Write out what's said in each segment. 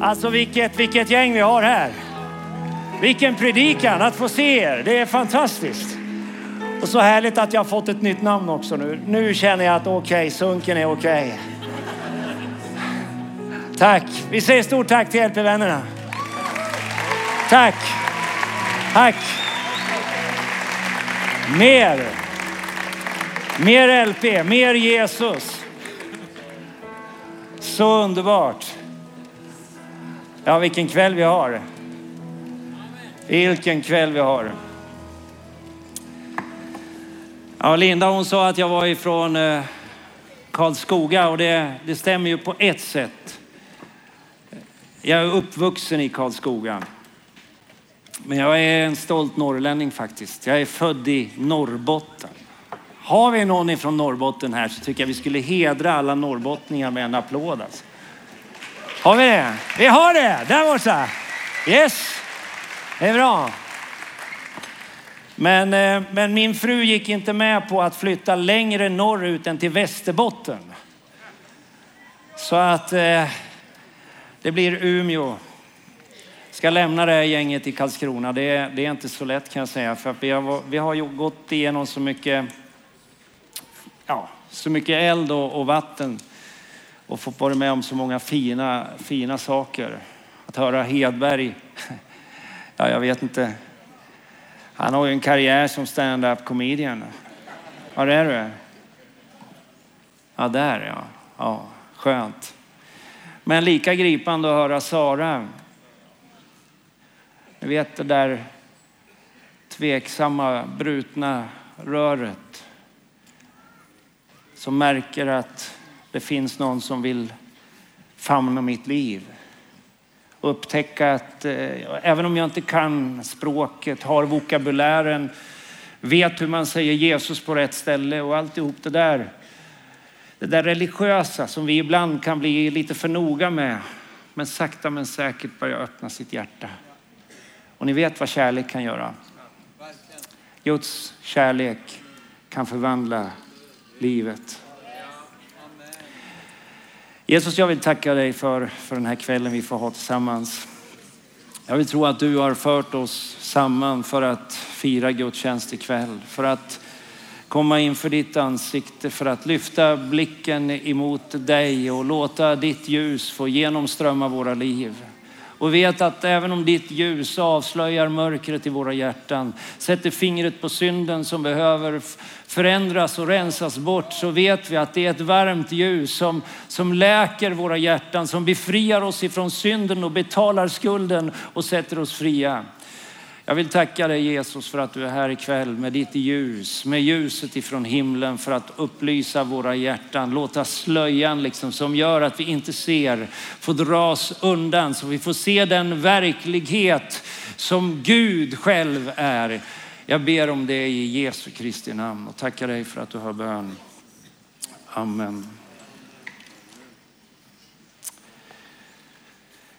Alltså vilket, vilket gäng vi har här. Vilken predikan att få se er. Det är fantastiskt. Och så härligt att jag har fått ett nytt namn också nu. Nu känner jag att okej, okay, sunken är okej. Okay. Tack. Vi säger stort tack till LP-vännerna. Tack. Tack. Mer. Mer LP, mer Jesus. Så underbart. Ja, vilken kväll vi har. Vilken kväll vi har. Ja, Linda hon sa att jag var ifrån eh, Karlskoga och det, det stämmer ju på ett sätt. Jag är uppvuxen i Karlskoga. Men jag är en stolt norrlänning faktiskt. Jag är född i Norrbotten. Har vi någon ifrån Norrbotten här så tycker jag vi skulle hedra alla norrbottningar med en applåd. Alltså. Har vi det? Vi har det! Där borta! Yes! Det är bra. Men, eh, men min fru gick inte med på att flytta längre norrut än till Västerbotten. Så att eh, det blir Umeå. Ska lämna det här gänget i Karlskrona. Det är, det är inte så lätt kan jag säga. För vi har, vi har gått igenom så mycket, ja, så mycket eld och, och vatten och fått vara med om så många fina, fina saker. Att höra Hedberg, ja jag vet inte. Han har ju en karriär som stand-up comedian. Var är du? Ja, där ja. ja. Skönt. Men lika gripande att höra Sara. Ni vet det där tveksamma, brutna röret. Som märker att det finns någon som vill famna mitt liv. Och upptäcka att eh, även om jag inte kan språket, har vokabulären, vet hur man säger Jesus på rätt ställe och alltihop det där. Det där religiösa som vi ibland kan bli lite för noga med. Men sakta men säkert börja öppna sitt hjärta. Och ni vet vad kärlek kan göra. Guds kärlek kan förvandla livet. Jesus, jag vill tacka dig för, för den här kvällen vi får ha tillsammans. Jag vill tro att du har fört oss samman för att fira gudstjänst ikväll. För att komma inför ditt ansikte, för att lyfta blicken emot dig och låta ditt ljus få genomströmma våra liv. Och vet att även om ditt ljus avslöjar mörkret i våra hjärtan, sätter fingret på synden som behöver förändras och rensas bort, så vet vi att det är ett varmt ljus som, som läker våra hjärtan, som befriar oss ifrån synden och betalar skulden och sätter oss fria. Jag vill tacka dig Jesus för att du är här ikväll med ditt ljus, med ljuset ifrån himlen för att upplysa våra hjärtan. Låta slöjan liksom som gör att vi inte ser få dras undan så vi får se den verklighet som Gud själv är. Jag ber om det i Jesu Kristi namn och tackar dig för att du har bön. Amen.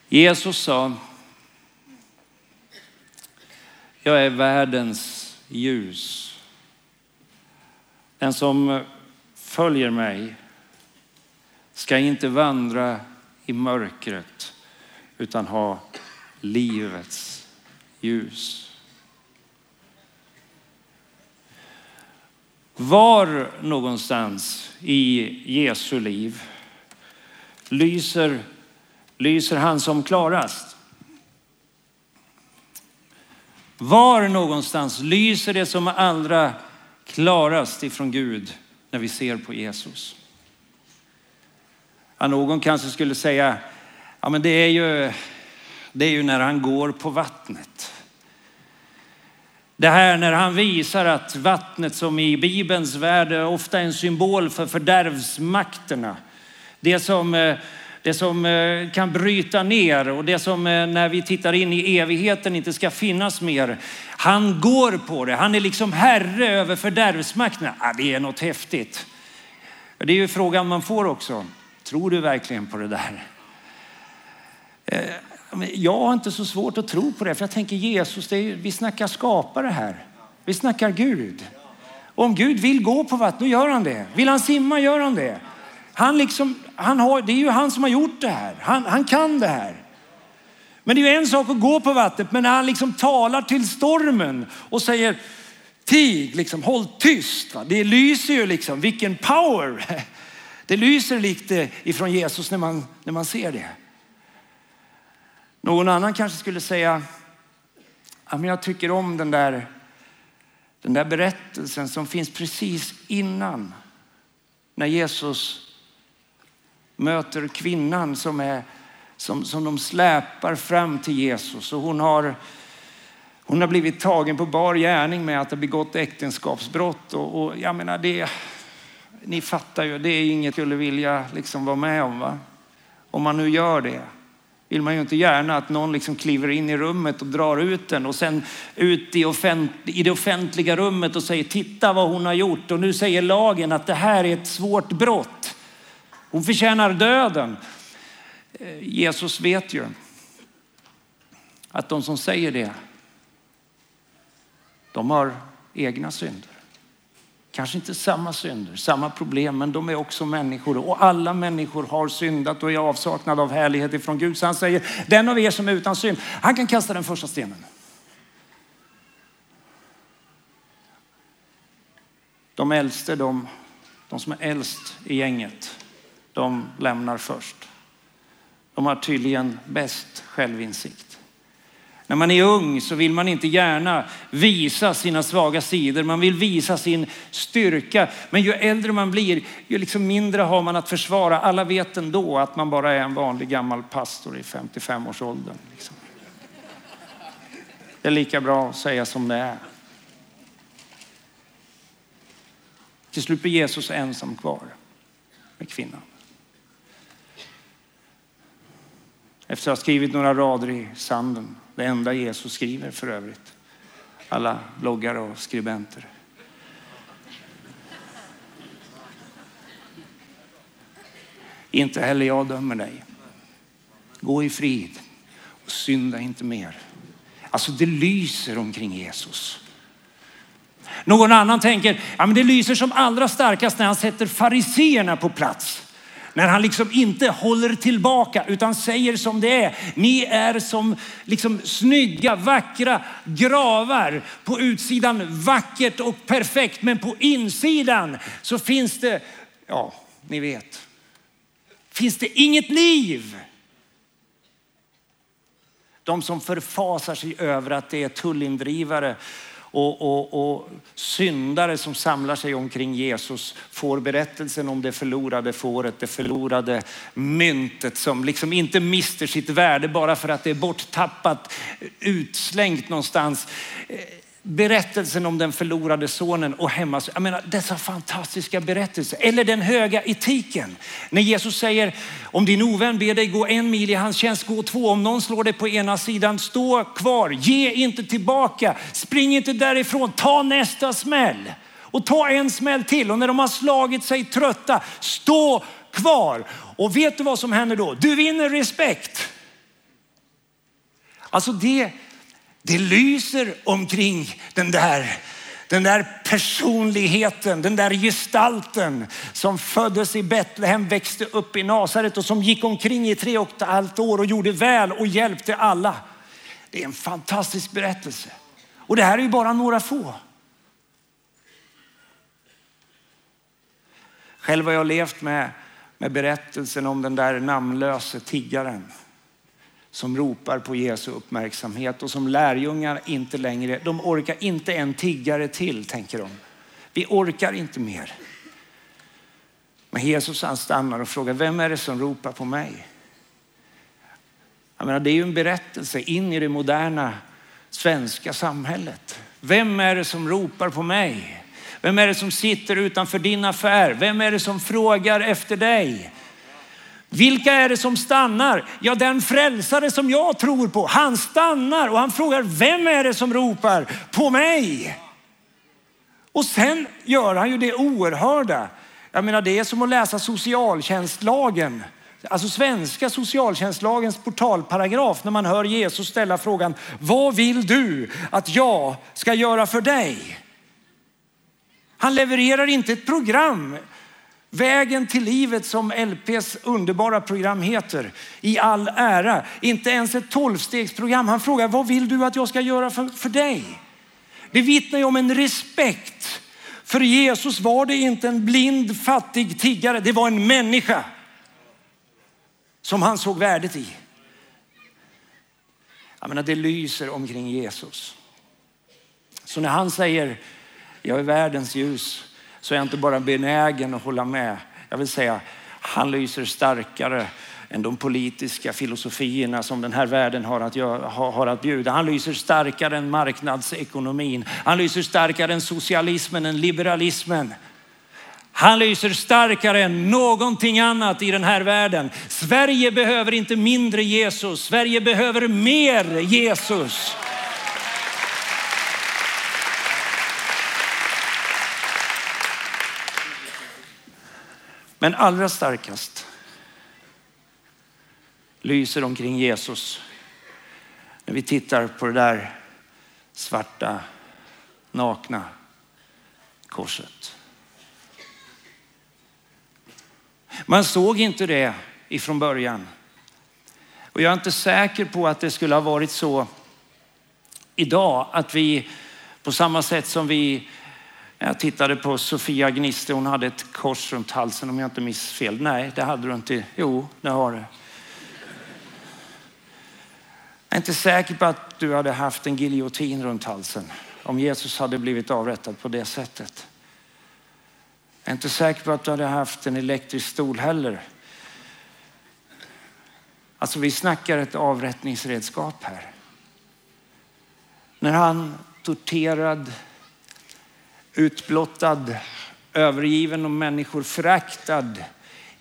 Jesus sa jag är världens ljus. Den som följer mig ska inte vandra i mörkret utan ha livets ljus. Var någonstans i Jesu liv lyser, lyser han som klarast? Var någonstans lyser det som allra klarast ifrån Gud när vi ser på Jesus? Ja, någon kanske skulle säga, ja men det är ju, det är ju när han går på vattnet. Det här när han visar att vattnet som i Bibelns värld ofta är en symbol för fördärvsmakterna. Det som eh, det som eh, kan bryta ner och det som eh, när vi tittar in i evigheten inte ska finnas mer. Han går på det. Han är liksom herre över fördärvsmakterna. Ja, det är något häftigt. Det är ju frågan man får också. Tror du verkligen på det där? Eh, jag har inte så svårt att tro på det, för jag tänker Jesus, det är, vi snackar skapare här. Vi snackar Gud. Och om Gud vill gå på vatten, då gör han det. Vill han simma, gör han det. Han liksom, han har, det är ju han som har gjort det här. Han, han kan det här. Men det är ju en sak att gå på vattnet, men när han liksom talar till stormen och säger tig, liksom, håll tyst. Va? Det lyser ju liksom, vilken power. Det lyser lite ifrån Jesus när man, när man ser det. Någon annan kanske skulle säga, ja, men jag tycker om den där, den där berättelsen som finns precis innan. När Jesus möter kvinnan som, är, som, som de släpar fram till Jesus. Och hon, har, hon har blivit tagen på bar gärning med att ha begått äktenskapsbrott. Och, och jag menar, det, ni fattar ju, det är inget jag skulle vilja liksom vara med om. Va? Om man nu gör det vill man ju inte gärna att någon liksom kliver in i rummet och drar ut den och sen ut i, offent i det offentliga rummet och säger titta vad hon har gjort och nu säger lagen att det här är ett svårt brott. Hon förtjänar döden. Jesus vet ju att de som säger det, de har egna synder. Kanske inte samma synder, samma problem, men de är också människor och alla människor har syndat och är avsaknad av härlighet ifrån Gud. Så han säger, den av er som är utan synd, han kan kasta den första stenen. De äldste, de, de som är äldst i gänget, de lämnar först. De har tydligen bäst självinsikt. När man är ung så vill man inte gärna visa sina svaga sidor. Man vill visa sin styrka. Men ju äldre man blir, ju liksom mindre har man att försvara. Alla vet ändå att man bara är en vanlig gammal pastor i 55-årsåldern. Liksom. Det är lika bra att säga som det är. Till slut blir Jesus ensam kvar med kvinnan. Efter att ha skrivit några rader i sanden det enda Jesus skriver för övrigt. Alla bloggare och skribenter. Inte heller jag dömer dig. Gå i frid och synda inte mer. Alltså det lyser omkring Jesus. Någon annan tänker, ja men det lyser som allra starkast när han sätter fariseerna på plats. När han liksom inte håller tillbaka utan säger som det är. Ni är som liksom snygga, vackra gravar. På utsidan vackert och perfekt, men på insidan så finns det, ja, ni vet, finns det inget liv. De som förfasar sig över att det är tullindrivare och, och, och syndare som samlar sig omkring Jesus får berättelsen om det förlorade fåret, det förlorade myntet som liksom inte mister sitt värde bara för att det är borttappat, utslängt någonstans berättelsen om den förlorade sonen och hemma. Jag menar dessa fantastiska berättelser. Eller den höga etiken. När Jesus säger om din ovän ber dig gå en mil i hans tjänst, gå två. Om någon slår dig på ena sidan, stå kvar. Ge inte tillbaka. Spring inte därifrån. Ta nästa smäll. Och ta en smäll till. Och när de har slagit sig trötta, stå kvar. Och vet du vad som händer då? Du vinner respekt. Alltså det det lyser omkring den där, den där personligheten, den där gestalten som föddes i Betlehem, växte upp i Nasaret och som gick omkring i tre och ett halvt år och gjorde väl och hjälpte alla. Det är en fantastisk berättelse. Och det här är ju bara några få. Själv har jag levt med, med berättelsen om den där namnlöse tiggaren som ropar på Jesu uppmärksamhet och som lärjungar inte längre, de orkar inte en tiggare till tänker de. Vi orkar inte mer. Men Jesus han stannar och frågar, vem är det som ropar på mig? Jag menar, det är ju en berättelse in i det moderna svenska samhället. Vem är det som ropar på mig? Vem är det som sitter utanför din affär? Vem är det som frågar efter dig? Vilka är det som stannar? Ja, den frälsare som jag tror på, han stannar och han frågar, vem är det som ropar på mig? Och sen gör han ju det oerhörda. Jag menar, det är som att läsa socialtjänstlagen. Alltså svenska socialtjänstlagens portalparagraf när man hör Jesus ställa frågan, vad vill du att jag ska göra för dig? Han levererar inte ett program Vägen till livet som LPs underbara program heter, i all ära. Inte ens ett tolvstegsprogram. Han frågar, vad vill du att jag ska göra för, för dig? Det vittnar ju om en respekt. För Jesus var det inte en blind fattig tiggare, det var en människa som han såg värdet i. Jag menar, det lyser omkring Jesus. Så när han säger, jag är världens ljus, så är jag inte bara benägen att hålla med. Jag vill säga, han lyser starkare än de politiska filosofierna som den här världen har att, göra, har att bjuda. Han lyser starkare än marknadsekonomin. Han lyser starkare än socialismen, än liberalismen. Han lyser starkare än någonting annat i den här världen. Sverige behöver inte mindre Jesus. Sverige behöver mer Jesus. Men allra starkast lyser omkring Jesus när vi tittar på det där svarta, nakna korset. Man såg inte det ifrån början. Och jag är inte säker på att det skulle ha varit så idag att vi på samma sätt som vi jag tittade på Sofia Gniste, hon hade ett kors runt halsen om jag inte minns fel. Nej, det hade du inte. Jo, det har du. Jag är inte säker på att du hade haft en giljotin runt halsen om Jesus hade blivit avrättad på det sättet. Jag är inte säker på att du hade haft en elektrisk stol heller. Alltså vi snackar ett avrättningsredskap här. När han torterad, utblottad, övergiven och människor föraktad,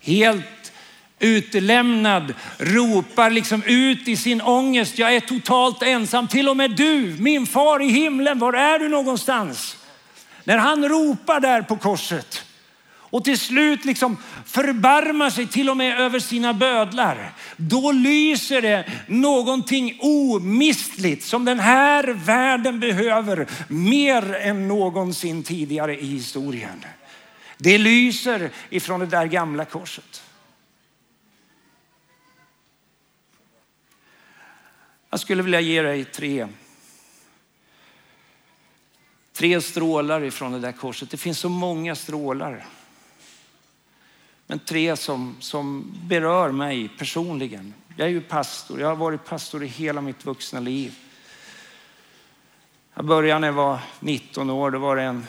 helt utelämnad, ropar liksom ut i sin ångest. Jag är totalt ensam. Till och med du, min far i himlen, var är du någonstans? När han ropar där på korset och till slut liksom förbarmar sig till och med över sina bödlar. Då lyser det någonting omistligt som den här världen behöver mer än någonsin tidigare i historien. Det lyser ifrån det där gamla korset. Jag skulle vilja ge dig tre Tre strålar ifrån det där korset. Det finns så många strålar. Men tre som, som berör mig personligen. Jag är ju pastor. Jag har varit pastor i hela mitt vuxna liv. Jag började när jag var 19 år. Då var det en,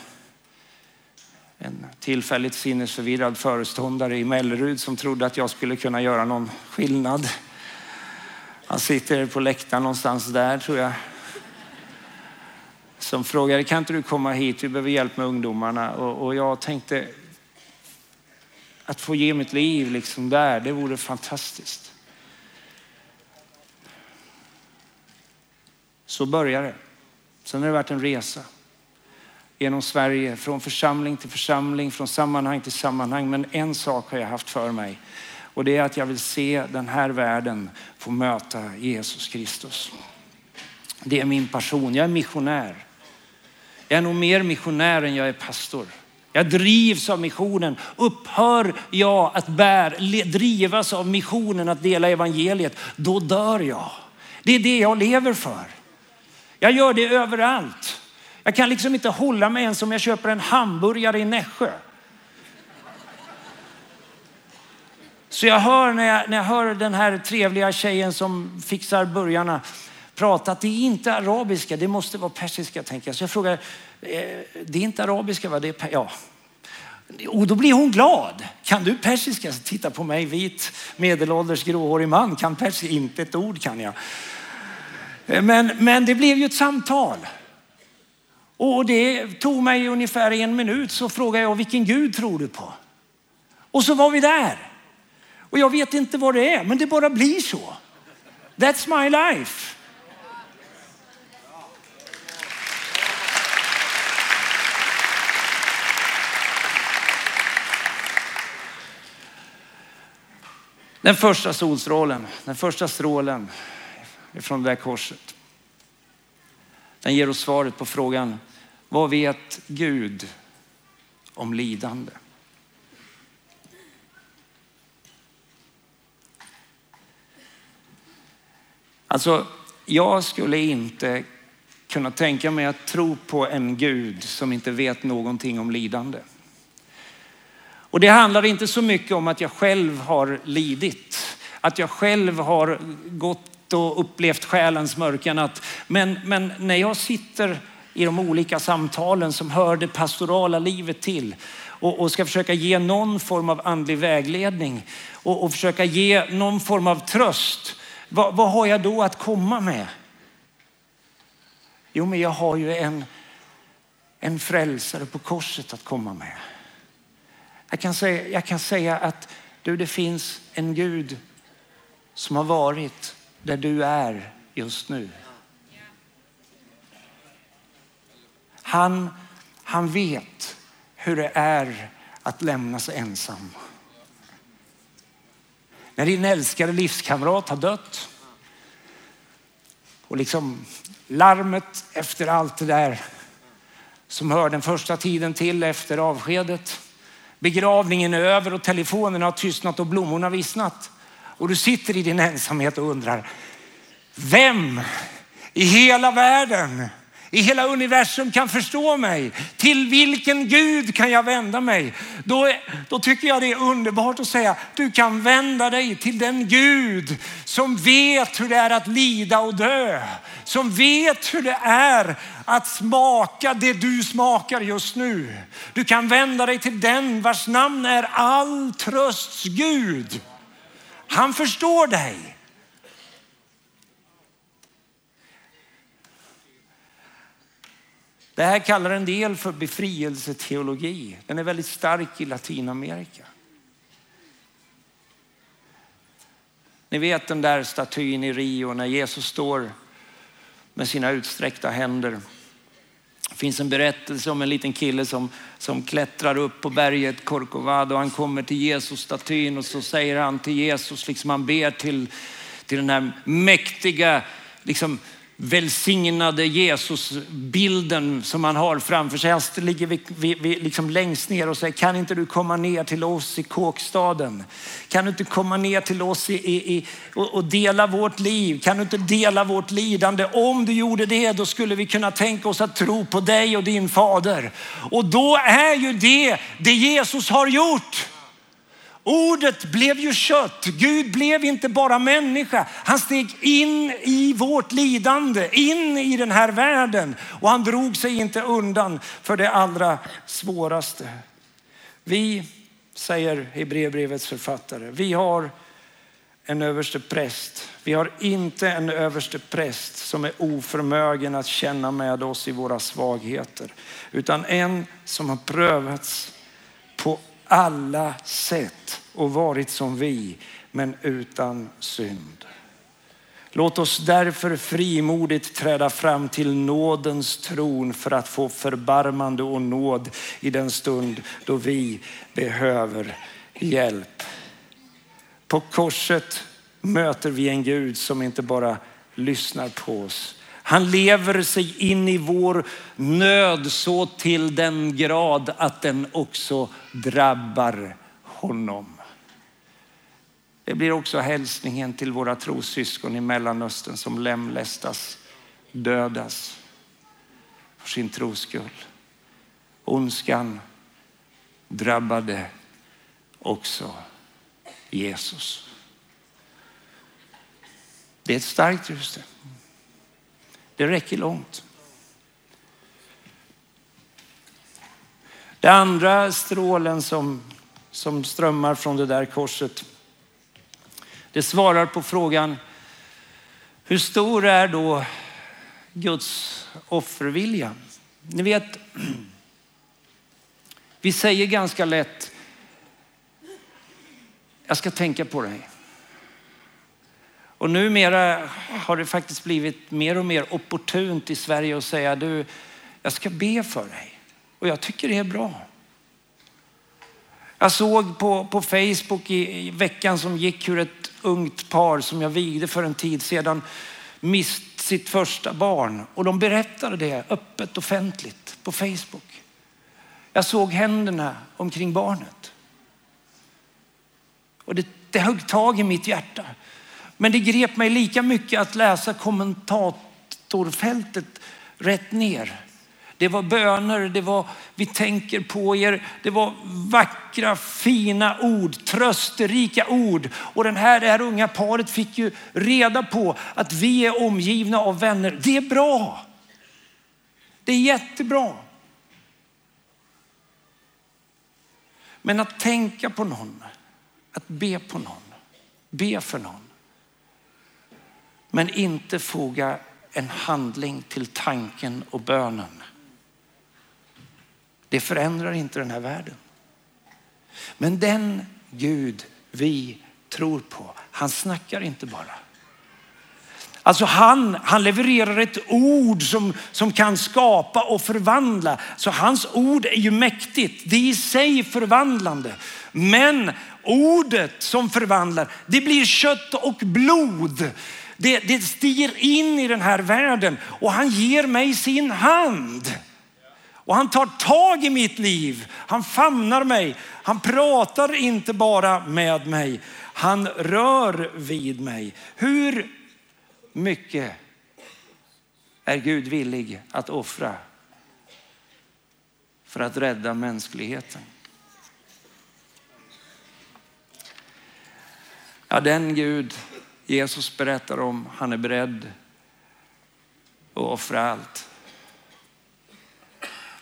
en tillfälligt sinnesförvirrad föreståndare i Mellerud som trodde att jag skulle kunna göra någon skillnad. Han sitter på läktaren någonstans där tror jag. Som frågade, kan inte du komma hit? Vi behöver hjälp med ungdomarna. Och, och jag tänkte, att få ge mitt liv liksom där, det vore fantastiskt. Så började det. Sen har det varit en resa genom Sverige, från församling till församling, från sammanhang till sammanhang. Men en sak har jag haft för mig och det är att jag vill se den här världen få möta Jesus Kristus. Det är min passion. Jag är missionär. Jag är nog mer missionär än jag är pastor. Jag drivs av missionen. Upphör jag att bär, drivas av missionen att dela evangeliet, då dör jag. Det är det jag lever för. Jag gör det överallt. Jag kan liksom inte hålla mig ens om jag köper en hamburgare i Nässjö. Så jag hör när jag, när jag hör den här trevliga tjejen som fixar burgarna pratat. det är inte arabiska, det måste vara persiska tänker jag. Så jag frågar, eh, det är inte arabiska va? Det är, ja. Och då blir hon glad. Kan du persiska? Titta på mig, vit medelålders gråhårig man. Kan persiska? Inte ett ord kan jag. Eh, men, men det blev ju ett samtal. Och det tog mig ungefär en minut så frågade jag vilken Gud tror du på? Och så var vi där. Och jag vet inte vad det är, men det bara blir så. That's my life. Den första solstrålen, den första strålen ifrån det där korset. Den ger oss svaret på frågan, vad vet Gud om lidande? Alltså, jag skulle inte kunna tänka mig att tro på en Gud som inte vet någonting om lidande. Och det handlar inte så mycket om att jag själv har lidit, att jag själv har gått och upplevt själens mörkernatt. Men, men när jag sitter i de olika samtalen som hör det pastorala livet till och, och ska försöka ge någon form av andlig vägledning och, och försöka ge någon form av tröst. Vad, vad har jag då att komma med? Jo, men jag har ju en, en frälsare på korset att komma med. Jag kan säga, jag kan säga att du, det finns en Gud som har varit där du är just nu. Han, han vet hur det är att lämnas ensam. När din älskade livskamrat har dött och liksom larmet efter allt det där som hör den första tiden till efter avskedet. Begravningen är över och telefonen har tystnat och blommorna vissnat. Och du sitter i din ensamhet och undrar, vem i hela världen i hela universum kan förstå mig. Till vilken Gud kan jag vända mig? Då, då tycker jag det är underbart att säga, du kan vända dig till den Gud som vet hur det är att lida och dö. Som vet hur det är att smaka det du smakar just nu. Du kan vända dig till den vars namn är all trösts Gud. Han förstår dig. Det här kallar en del för befrielseteologi. Den är väldigt stark i Latinamerika. Ni vet den där statyn i Rio när Jesus står med sina utsträckta händer. Det finns en berättelse om en liten kille som, som klättrar upp på berget Corcovado. Han kommer till Jesus-statyn och så säger han till Jesus, liksom han ber till, till den här mäktiga liksom, välsignade Jesusbilden som man har framför sig. Han ligger vi, vi, vi, liksom längst ner och säger, kan inte du komma ner till oss i kåkstaden? Kan du inte komma ner till oss i, i, i och, och, dela vårt liv? Kan du inte dela vårt lidande? Om du gjorde det, då skulle vi kunna tänka oss att tro på dig och din fader. Och då är ju det det Jesus har gjort. Ordet blev ju kött. Gud blev inte bara människa. Han steg in i vårt lidande, in i den här världen och han drog sig inte undan för det allra svåraste. Vi, säger Hebreerbrevets författare, vi har en överste präst. Vi har inte en överste präst som är oförmögen att känna med oss i våra svagheter, utan en som har prövats alla sätt och varit som vi, men utan synd. Låt oss därför frimodigt träda fram till nådens tron för att få förbarmande och nåd i den stund då vi behöver hjälp. På korset möter vi en Gud som inte bara lyssnar på oss han lever sig in i vår nöd så till den grad att den också drabbar honom. Det blir också hälsningen till våra trossyskon i Mellanöstern som lemlästas, dödas för sin tros skull. Ondskan drabbade också Jesus. Det är ett starkt ljus. Det det räcker långt. Den andra strålen som, som strömmar från det där korset, det svarar på frågan, hur stor är då Guds offervilja? Ni vet, vi säger ganska lätt, jag ska tänka på dig. Och numera har det faktiskt blivit mer och mer opportunt i Sverige att säga du, jag ska be för dig. Och jag tycker det är bra. Jag såg på, på Facebook i, i veckan som gick hur ett ungt par som jag vigde för en tid sedan mist sitt första barn. Och de berättade det öppet offentligt på Facebook. Jag såg händerna omkring barnet. Och det, det högg tag i mitt hjärta. Men det grep mig lika mycket att läsa kommentatorfältet rätt ner. Det var böner, det var vi tänker på er, det var vackra fina ord, trösterika ord. Och den här, det här unga paret fick ju reda på att vi är omgivna av vänner. Det är bra. Det är jättebra. Men att tänka på någon, att be på någon, be för någon. Men inte foga en handling till tanken och bönen. Det förändrar inte den här världen. Men den Gud vi tror på, han snackar inte bara. Alltså han, han levererar ett ord som, som kan skapa och förvandla. Så hans ord är ju mäktigt. Det är i sig förvandlande. Men ordet som förvandlar, det blir kött och blod. Det, det stiger in i den här världen och han ger mig sin hand. Och han tar tag i mitt liv. Han famnar mig. Han pratar inte bara med mig. Han rör vid mig. Hur mycket är Gud villig att offra för att rädda mänskligheten? Ja, den Gud Jesus berättar om, han är beredd att offra allt.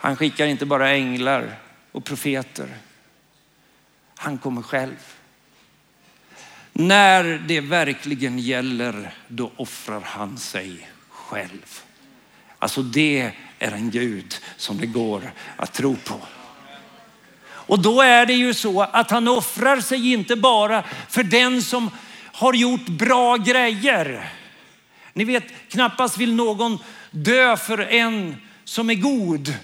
Han skickar inte bara änglar och profeter. Han kommer själv. När det verkligen gäller, då offrar han sig själv. Alltså det är en Gud som det går att tro på. Och då är det ju så att han offrar sig inte bara för den som har gjort bra grejer. Ni vet, knappast vill någon dö för en som är god.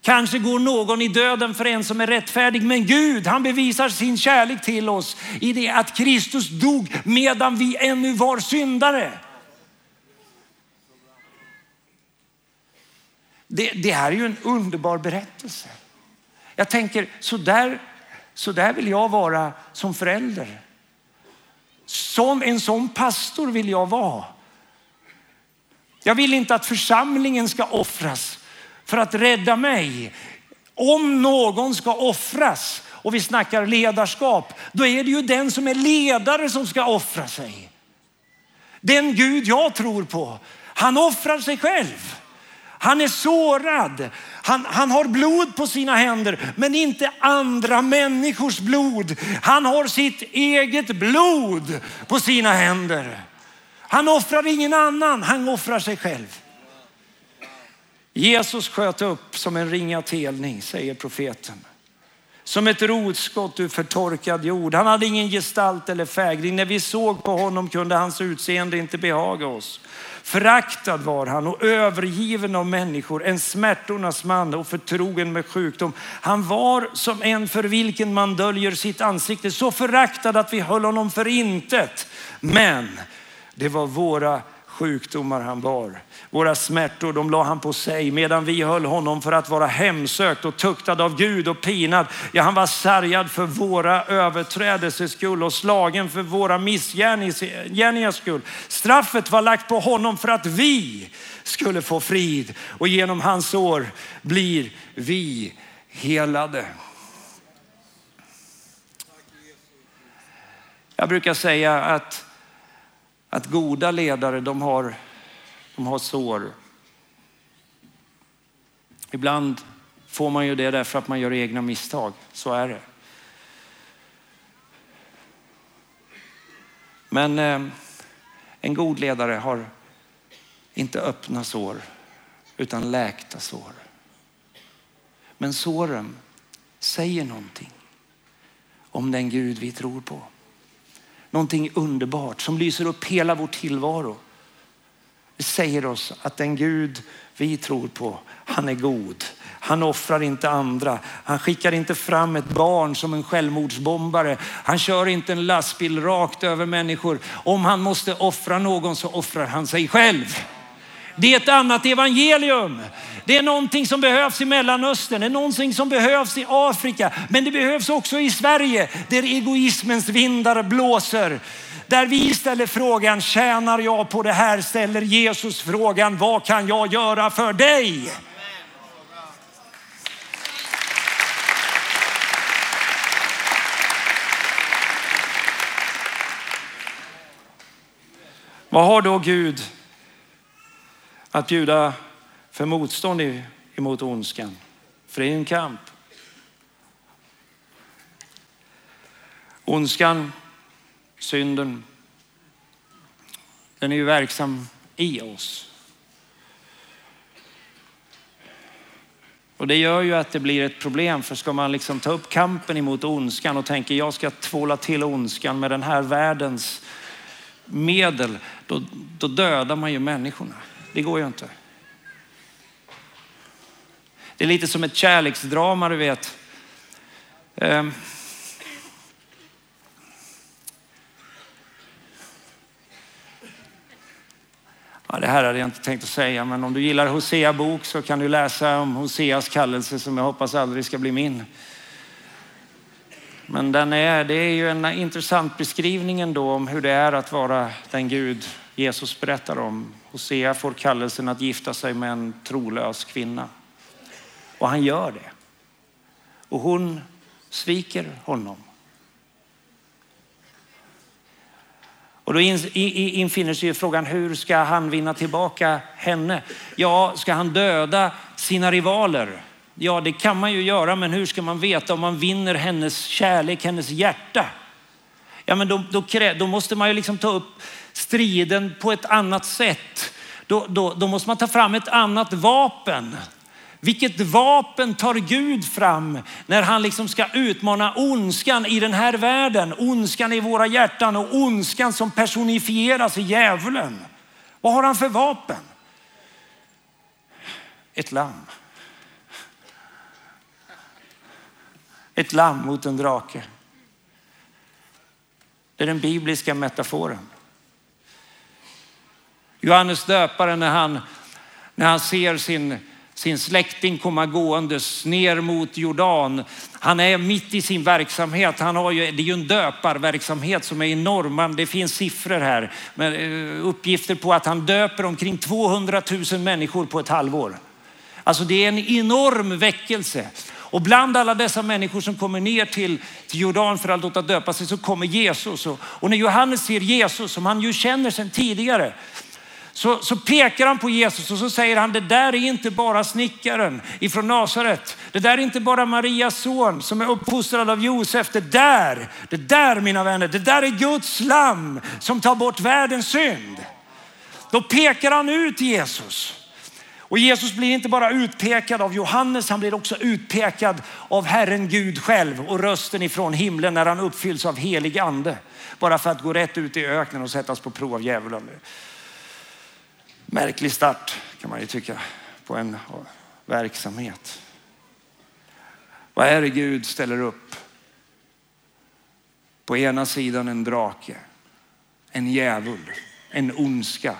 Kanske går någon i döden för en som är rättfärdig, men Gud han bevisar sin kärlek till oss i det att Kristus dog medan vi ännu var syndare. Det, det här är ju en underbar berättelse. Jag tänker, så där, så där vill jag vara som förälder. Som en sån pastor vill jag vara. Jag vill inte att församlingen ska offras för att rädda mig. Om någon ska offras och vi snackar ledarskap, då är det ju den som är ledare som ska offra sig. Den Gud jag tror på, han offrar sig själv. Han är sårad. Han, han har blod på sina händer, men inte andra människors blod. Han har sitt eget blod på sina händer. Han offrar ingen annan, han offrar sig själv. Jesus sköt upp som en ringa telning, säger profeten. Som ett rotskott ur förtorkad jord. Han hade ingen gestalt eller fägring. När vi såg på honom kunde hans utseende inte behaga oss. Föraktad var han och övergiven av människor, en smärtornas man och förtrogen med sjukdom. Han var som en för vilken man döljer sitt ansikte, så föraktad att vi höll honom för intet. Men det var våra sjukdomar han bar. Våra smärtor de la han på sig medan vi höll honom för att vara hemsökt och tuktad av Gud och pinad. Ja, han var sargad för våra överträdelsers skull och slagen för våra missgärningars skull. Straffet var lagt på honom för att vi skulle få frid och genom hans sår blir vi helade. Jag brukar säga att att goda ledare, de har, de har sår. Ibland får man ju det därför att man gör egna misstag. Så är det. Men eh, en god ledare har inte öppna sår utan läkta sår. Men såren säger någonting om den Gud vi tror på någonting underbart som lyser upp hela vår tillvaro. Det säger oss att den Gud vi tror på, han är god. Han offrar inte andra. Han skickar inte fram ett barn som en självmordsbombare. Han kör inte en lastbil rakt över människor. Om han måste offra någon så offrar han sig själv. Det är ett annat evangelium. Det är någonting som behövs i Mellanöstern, det är någonting som behövs i Afrika, men det behövs också i Sverige där egoismens vindar blåser. Där vi ställer frågan, tjänar jag på det här? Ställer Jesus frågan, vad kan jag göra för dig? Vad har då Gud att bjuda för motstånd emot ondskan? För det är en kamp. Ondskan, synden, den är ju verksam i oss. Och det gör ju att det blir ett problem, för ska man liksom ta upp kampen emot ondskan och tänker jag ska tvåla till ondskan med den här världens medel, då, då dödar man ju människorna. Det går ju inte. Det är lite som ett kärleksdrama, du vet. Um, Ja, det här hade jag inte tänkt att säga, men om du gillar Hosea bok så kan du läsa om Hoseas kallelse som jag hoppas aldrig ska bli min. Men den är, det är ju en intressant beskrivning ändå om hur det är att vara den Gud Jesus berättar om. Hosea får kallelsen att gifta sig med en trolös kvinna. Och han gör det. Och hon sviker honom. Och då infinner sig frågan, hur ska han vinna tillbaka henne? Ja, ska han döda sina rivaler? Ja, det kan man ju göra, men hur ska man veta om man vinner hennes kärlek, hennes hjärta? Ja, men då, då, då måste man ju liksom ta upp striden på ett annat sätt. Då, då, då måste man ta fram ett annat vapen. Vilket vapen tar Gud fram när han liksom ska utmana ondskan i den här världen? Ondskan i våra hjärtan och ondskan som personifieras i djävulen. Vad har han för vapen? Ett lamm. Ett lamm mot en drake. Det är den bibliska metaforen. Johannes döparen när han, när han ser sin sin släkting komma gåendes ner mot Jordan. Han är mitt i sin verksamhet. Han har ju, det är ju en döparverksamhet som är enorm. Det finns siffror här, med eh, uppgifter på att han döper omkring 200 000 människor på ett halvår. Alltså det är en enorm väckelse. Och bland alla dessa människor som kommer ner till, till Jordan för att låta döpa sig så kommer Jesus. Och, och när Johannes ser Jesus, som han ju känner sedan tidigare, så, så pekar han på Jesus och så säger han, det där är inte bara snickaren ifrån Nasaret. Det där är inte bara Marias son som är uppfostrad av Josef. Det där, det där mina vänner, det där är Guds lamm som tar bort världens synd. Då pekar han ut Jesus. Och Jesus blir inte bara utpekad av Johannes, han blir också utpekad av Herren Gud själv och rösten ifrån himlen när han uppfylls av helig ande. Bara för att gå rätt ut i öknen och sättas på prov av djävulen. Märklig start kan man ju tycka på en verksamhet. Vad är det Gud ställer upp? På ena sidan en drake, en djävul, en ondska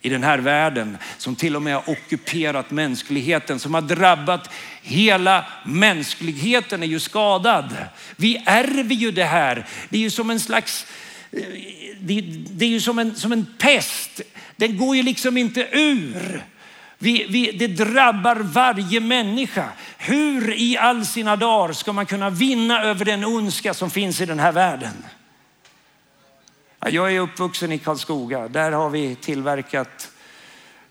i den här världen som till och med har ockuperat mänskligheten, som har drabbat hela mänskligheten är ju skadad. Vi ärver ju det här. Det är ju som en slags, det, är ju som en, som en pest den går ju liksom inte ur. Vi, vi, det drabbar varje människa. Hur i all sina dagar ska man kunna vinna över den ondska som finns i den här världen? Jag är uppvuxen i Karlskoga. Där har vi tillverkat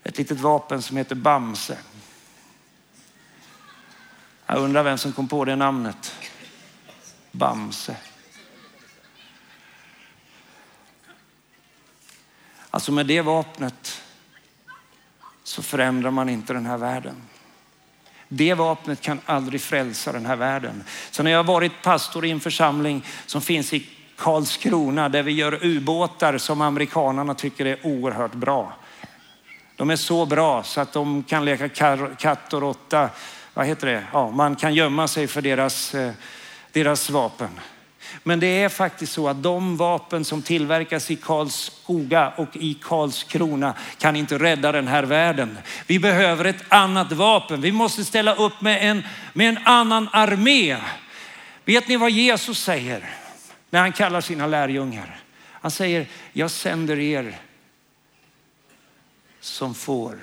ett litet vapen som heter Bamse. Jag undrar vem som kom på det namnet. Bamse. Alltså med det vapnet så förändrar man inte den här världen. Det vapnet kan aldrig frälsa den här världen. Så när jag har varit pastor i en församling som finns i Karlskrona där vi gör ubåtar som amerikanerna tycker är oerhört bra. De är så bra så att de kan leka katt och råtta. Vad heter det? Ja, man kan gömma sig för deras, eh, deras vapen. Men det är faktiskt så att de vapen som tillverkas i Karlskoga och i Karlskrona kan inte rädda den här världen. Vi behöver ett annat vapen. Vi måste ställa upp med en, med en annan armé. Vet ni vad Jesus säger när han kallar sina lärjungar? Han säger, jag sänder er som får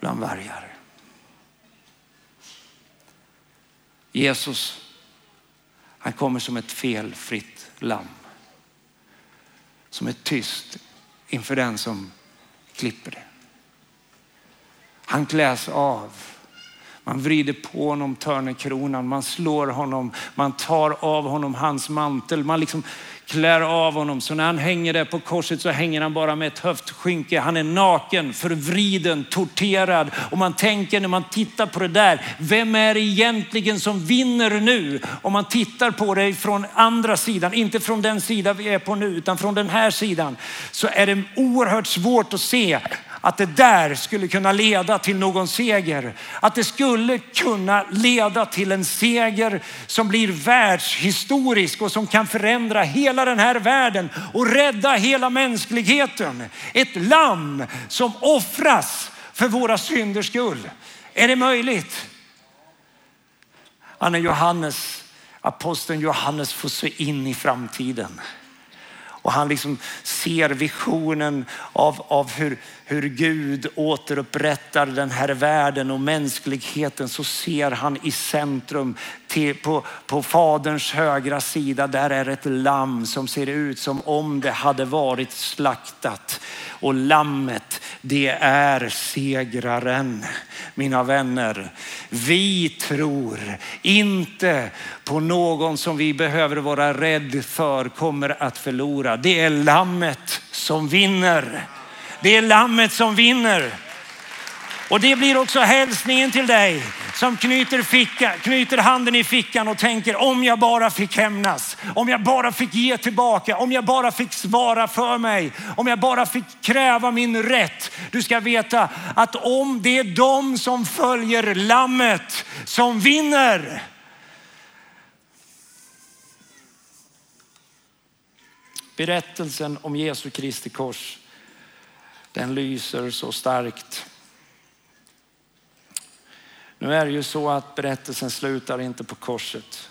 bland vargar. Jesus, han kommer som ett felfritt lamm. Som är tyst inför den som klipper det. Han kläs av. Man vrider på honom törnekronan, man slår honom, man tar av honom hans mantel. Man liksom klär av honom. Så när han hänger där på korset så hänger han bara med ett höftskynke. Han är naken, förvriden, torterad. Och man tänker när man tittar på det där, vem är det egentligen som vinner nu? Om man tittar på det från andra sidan, inte från den sida vi är på nu, utan från den här sidan, så är det oerhört svårt att se att det där skulle kunna leda till någon seger. Att det skulle kunna leda till en seger som blir världshistorisk och som kan förändra hela den här världen och rädda hela mänskligheten. Ett lamm som offras för våra synders skull. Är det möjligt? Han är Johannes, aposteln Johannes får se in i framtiden. Och han liksom ser visionen av, av hur, hur Gud återupprättar den här världen och mänskligheten så ser han i centrum till, på, på faderns högra sida, där är ett lamm som ser ut som om det hade varit slaktat. Och lammet, det är segraren. Mina vänner, vi tror inte på någon som vi behöver vara rädd för kommer att förlora. Det är lammet som vinner. Det är lammet som vinner. Och det blir också hälsningen till dig som knyter, ficka, knyter handen i fickan och tänker om jag bara fick hämnas, om jag bara fick ge tillbaka, om jag bara fick svara för mig, om jag bara fick kräva min rätt. Du ska veta att om det är de som följer lammet som vinner. Berättelsen om Jesu Kristi kors den lyser så starkt. Nu är det ju så att berättelsen slutar inte på korset.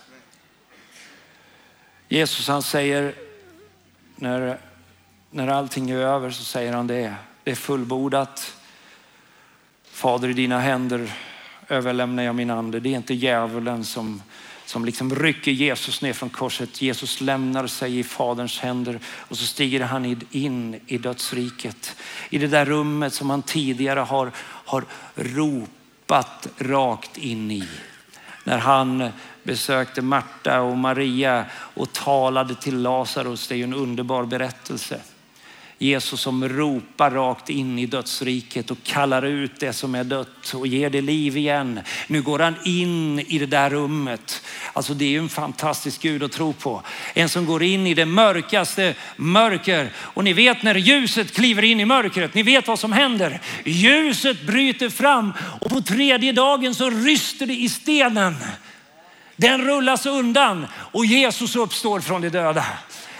Jesus han säger när, när allting är över så säger han det. Det är fullbordat. Fader i dina händer överlämnar jag min ande. Det är inte djävulen som som liksom rycker Jesus ner från korset. Jesus lämnar sig i faderns händer och så stiger han in i dödsriket. I det där rummet som han tidigare har, har ropat rakt in i. När han besökte Marta och Maria och talade till Lazarus. Det är ju en underbar berättelse. Jesus som ropar rakt in i dödsriket och kallar ut det som är dött och ger det liv igen. Nu går han in i det där rummet. Alltså det är ju en fantastisk Gud att tro på. En som går in i det mörkaste mörker. Och ni vet när ljuset kliver in i mörkret, ni vet vad som händer. Ljuset bryter fram och på tredje dagen så ryster det i stenen. Den rullas undan och Jesus uppstår från de döda.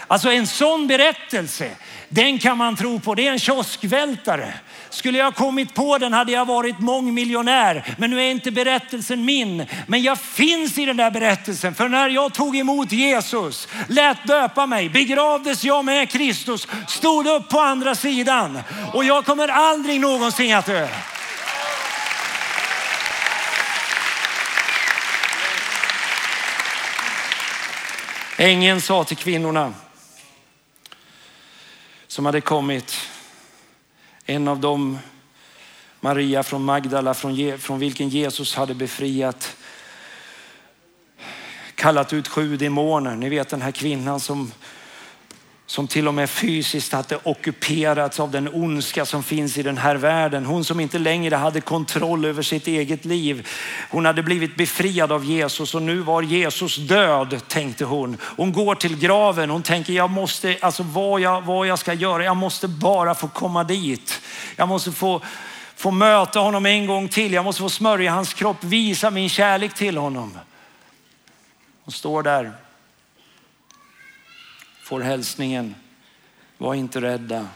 Alltså en sån berättelse, den kan man tro på. Det är en kioskvältare. Skulle jag kommit på den hade jag varit mångmiljonär. Men nu är inte berättelsen min. Men jag finns i den där berättelsen. För när jag tog emot Jesus, lät döpa mig, begravdes jag med Kristus, stod upp på andra sidan. Och jag kommer aldrig någonsin att dö. Ängeln sa till kvinnorna, som hade kommit. En av dem, Maria från Magdala, från, från vilken Jesus hade befriat, kallat ut sju demoner. Ni vet den här kvinnan som som till och med fysiskt hade ockuperats av den ondska som finns i den här världen. Hon som inte längre hade kontroll över sitt eget liv. Hon hade blivit befriad av Jesus och nu var Jesus död tänkte hon. Hon går till graven. Hon tänker jag måste, alltså vad jag, vad jag ska göra, jag måste bara få komma dit. Jag måste få, få möta honom en gång till. Jag måste få smörja hans kropp, visa min kärlek till honom. Hon står där får hälsningen, var inte rädda.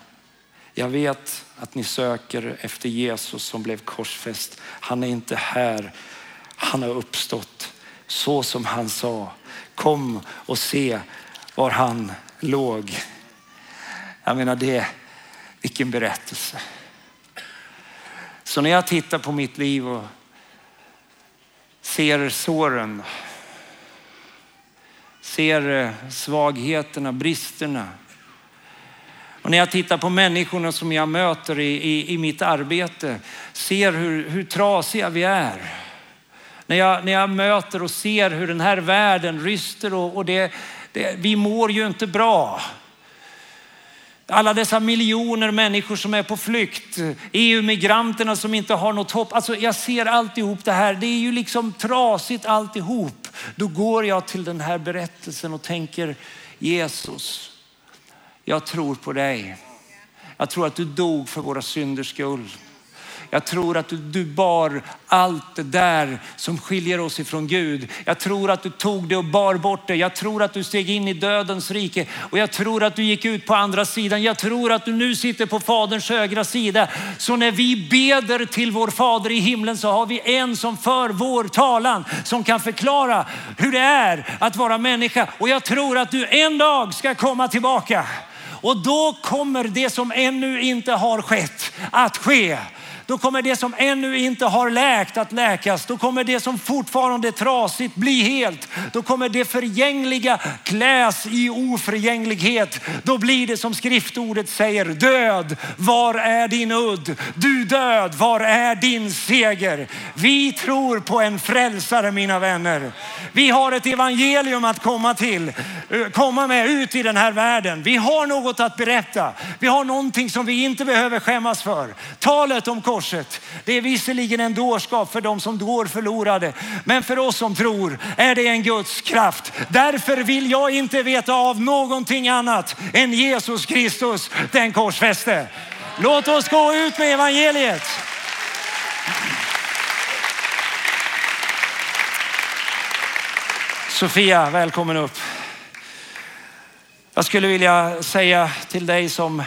Jag vet att ni söker efter Jesus som blev korsfäst. Han är inte här. Han har uppstått så som han sa. Kom och se var han låg. Jag menar det, vilken berättelse. Så när jag tittar på mitt liv och ser såren, ser eh, svagheterna, bristerna. Och när jag tittar på människorna som jag möter i, i, i mitt arbete, ser hur, hur trasiga vi är. När jag, när jag möter och ser hur den här världen ryster och, och det, det, vi mår ju inte bra. Alla dessa miljoner människor som är på flykt, EU-migranterna som inte har något hopp. Alltså jag ser alltihop det här. Det är ju liksom trasigt alltihop. Då går jag till den här berättelsen och tänker Jesus, jag tror på dig. Jag tror att du dog för våra synders skull. Jag tror att du, du bar allt det där som skiljer oss ifrån Gud. Jag tror att du tog det och bar bort det. Jag tror att du steg in i dödens rike och jag tror att du gick ut på andra sidan. Jag tror att du nu sitter på Faderns högra sida. Så när vi beder till vår Fader i himlen så har vi en som för vår talan, som kan förklara hur det är att vara människa. Och jag tror att du en dag ska komma tillbaka. Och då kommer det som ännu inte har skett att ske. Då kommer det som ännu inte har läkt att läkas. Då kommer det som fortfarande är trasigt bli helt. Då kommer det förgängliga kläs i oförgänglighet. Då blir det som skriftordet säger, död, var är din udd? Du död, var är din seger? Vi tror på en frälsare mina vänner. Vi har ett evangelium att komma till, eh, komma med ut i den här världen. Vi har något att berätta. Vi har någonting som vi inte behöver skämmas för. Talet om korset. Det är visserligen en dårskap för de som går förlorade, men för oss som tror är det en Guds kraft. Därför vill jag inte veta av någonting annat än Jesus Kristus, den korsfäste. Låt oss gå ut med evangeliet. Sofia, välkommen upp. Jag skulle vilja säga till dig som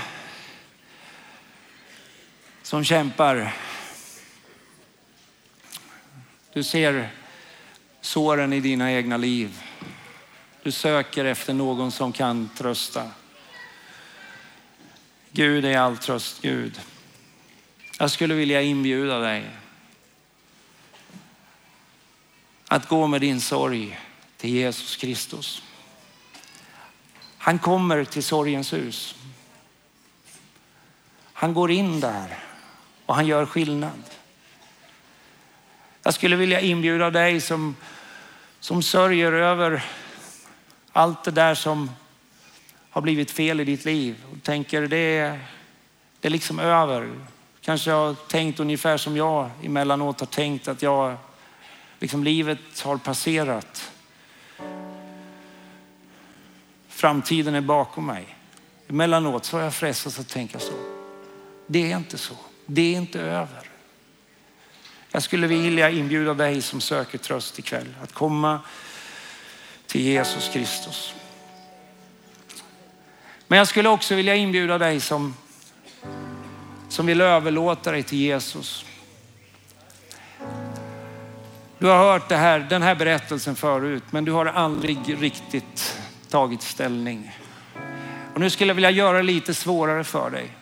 som kämpar. Du ser såren i dina egna liv. Du söker efter någon som kan trösta. Gud är all tröst Gud. Jag skulle vilja inbjuda dig att gå med din sorg till Jesus Kristus. Han kommer till sorgens hus. Han går in där och han gör skillnad. Jag skulle vilja inbjuda dig som, som sörjer över allt det där som har blivit fel i ditt liv och tänker det är, det är liksom över. Kanske har tänkt ungefär som jag emellanåt har tänkt att jag, liksom livet har passerat. Framtiden är bakom mig. Emellanåt så har jag frestats att tänka så. Det är inte så. Det är inte över. Jag skulle vilja inbjuda dig som söker tröst ikväll att komma till Jesus Kristus. Men jag skulle också vilja inbjuda dig som, som vill överlåta dig till Jesus. Du har hört det här, den här berättelsen förut, men du har aldrig riktigt tagit ställning. Och nu skulle jag vilja göra det lite svårare för dig.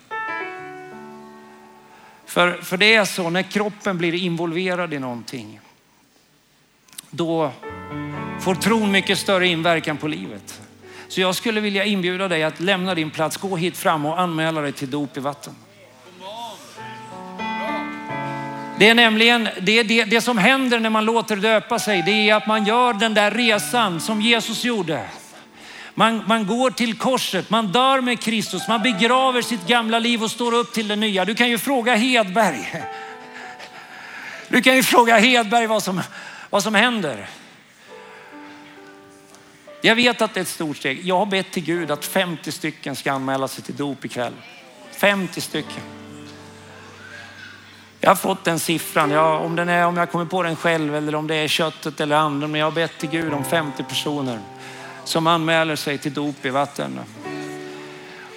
För, för det är så, när kroppen blir involverad i någonting, då får tron mycket större inverkan på livet. Så jag skulle vilja inbjuda dig att lämna din plats, gå hit fram och anmäla dig till dop i vatten. Det är nämligen det, det, det som händer när man låter döpa sig. Det är att man gör den där resan som Jesus gjorde. Man, man går till korset, man dör med Kristus, man begraver sitt gamla liv och står upp till det nya. Du kan ju fråga Hedberg. Du kan ju fråga Hedberg vad som, vad som händer. Jag vet att det är ett stort steg. Jag har bett till Gud att 50 stycken ska anmäla sig till dop ikväll. 50 stycken. Jag har fått den siffran, jag, om, den är, om jag kommer på den själv eller om det är köttet eller andra, men jag har bett till Gud om 50 personer som anmäler sig till dop i vatten.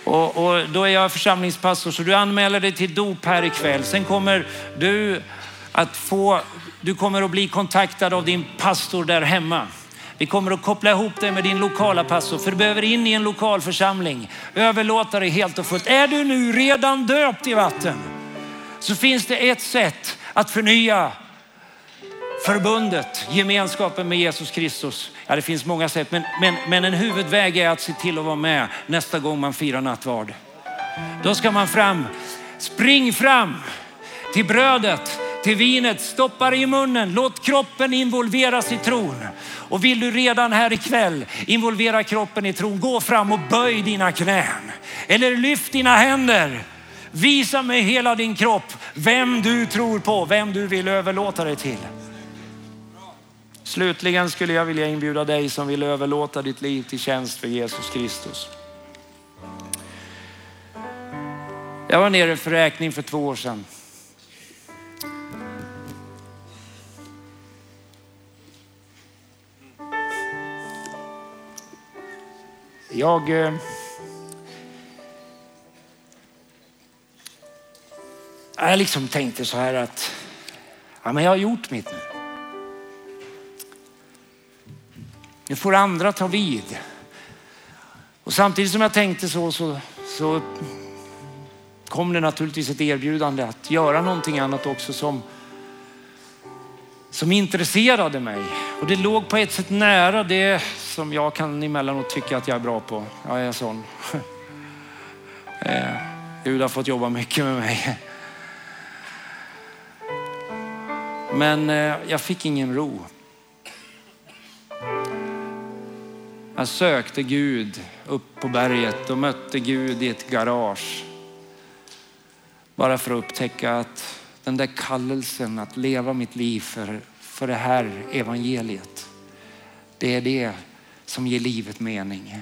Och, och, då är jag församlingspastor så du anmäler dig till dop här ikväll. Sen kommer du att få, du kommer att bli kontaktad av din pastor där hemma. Vi kommer att koppla ihop dig med din lokala pastor för du behöver in i en lokal församling. Överlåta dig helt och fullt. Är du nu redan döpt i vatten så finns det ett sätt att förnya förbundet, gemenskapen med Jesus Kristus. Ja, det finns många sätt, men, men, men en huvudväg är att se till att vara med nästa gång man firar nattvard. Då ska man fram, spring fram till brödet, till vinet, stoppa det i munnen, låt kroppen involveras i tron. Och vill du redan här ikväll involvera kroppen i tron, gå fram och böj dina knän. Eller lyft dina händer. Visa med hela din kropp, vem du tror på, vem du vill överlåta dig till. Slutligen skulle jag vilja inbjuda dig som vill överlåta ditt liv till tjänst för Jesus Kristus. Jag var nere för räkning för två år sedan. Jag eh, jag liksom tänkte så här att ja, men jag har gjort mitt nu. Nu får andra ta vid. Och samtidigt som jag tänkte så, så, så kom det naturligtvis ett erbjudande att göra någonting annat också som, som intresserade mig. Och det låg på ett sätt nära det som jag kan emellanåt tycka att jag är bra på. Jag är sån. Eh, Gud har fått jobba mycket med mig. Men eh, jag fick ingen ro. Jag sökte Gud upp på berget och mötte Gud i ett garage. Bara för att upptäcka att den där kallelsen att leva mitt liv för, för det här evangeliet. Det är det som ger livet mening.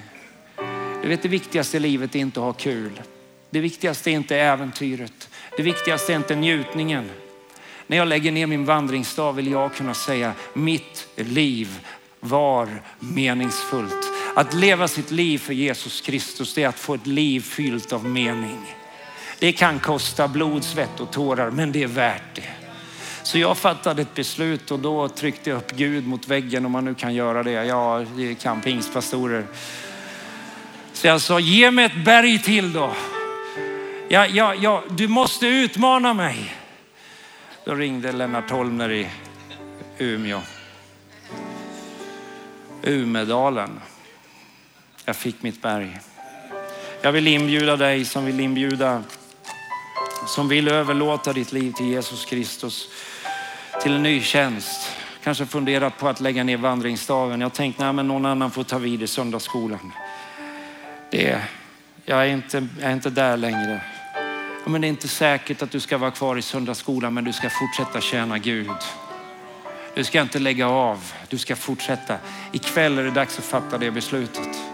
Du vet det viktigaste i livet är inte att ha kul. Det viktigaste är inte äventyret. Det viktigaste är inte njutningen. När jag lägger ner min vandringsstav vill jag kunna säga mitt liv var meningsfullt. Att leva sitt liv för Jesus Kristus, det är att få ett liv fyllt av mening. Det kan kosta blod, svett och tårar, men det är värt det. Så jag fattade ett beslut och då tryckte jag upp Gud mot väggen om man nu kan göra det. Ja, det kan pingstpastorer. Så jag sa, ge mig ett berg till då. Ja, ja, ja, du måste utmana mig. Då ringde Lennart Holmner i Umeå. Umedalen. Jag fick mitt berg. Jag vill inbjuda dig som vill inbjuda, som vill överlåta ditt liv till Jesus Kristus, till en ny tjänst. Kanske funderat på att lägga ner vandringsstaven. Jag tänkte, nej men någon annan får ta vid i söndagsskolan. Det, jag, är inte, jag är inte där längre. Men det är inte säkert att du ska vara kvar i söndagsskolan, men du ska fortsätta tjäna Gud. Du ska inte lägga av, du ska fortsätta. Ikväll är det dags att fatta det beslutet.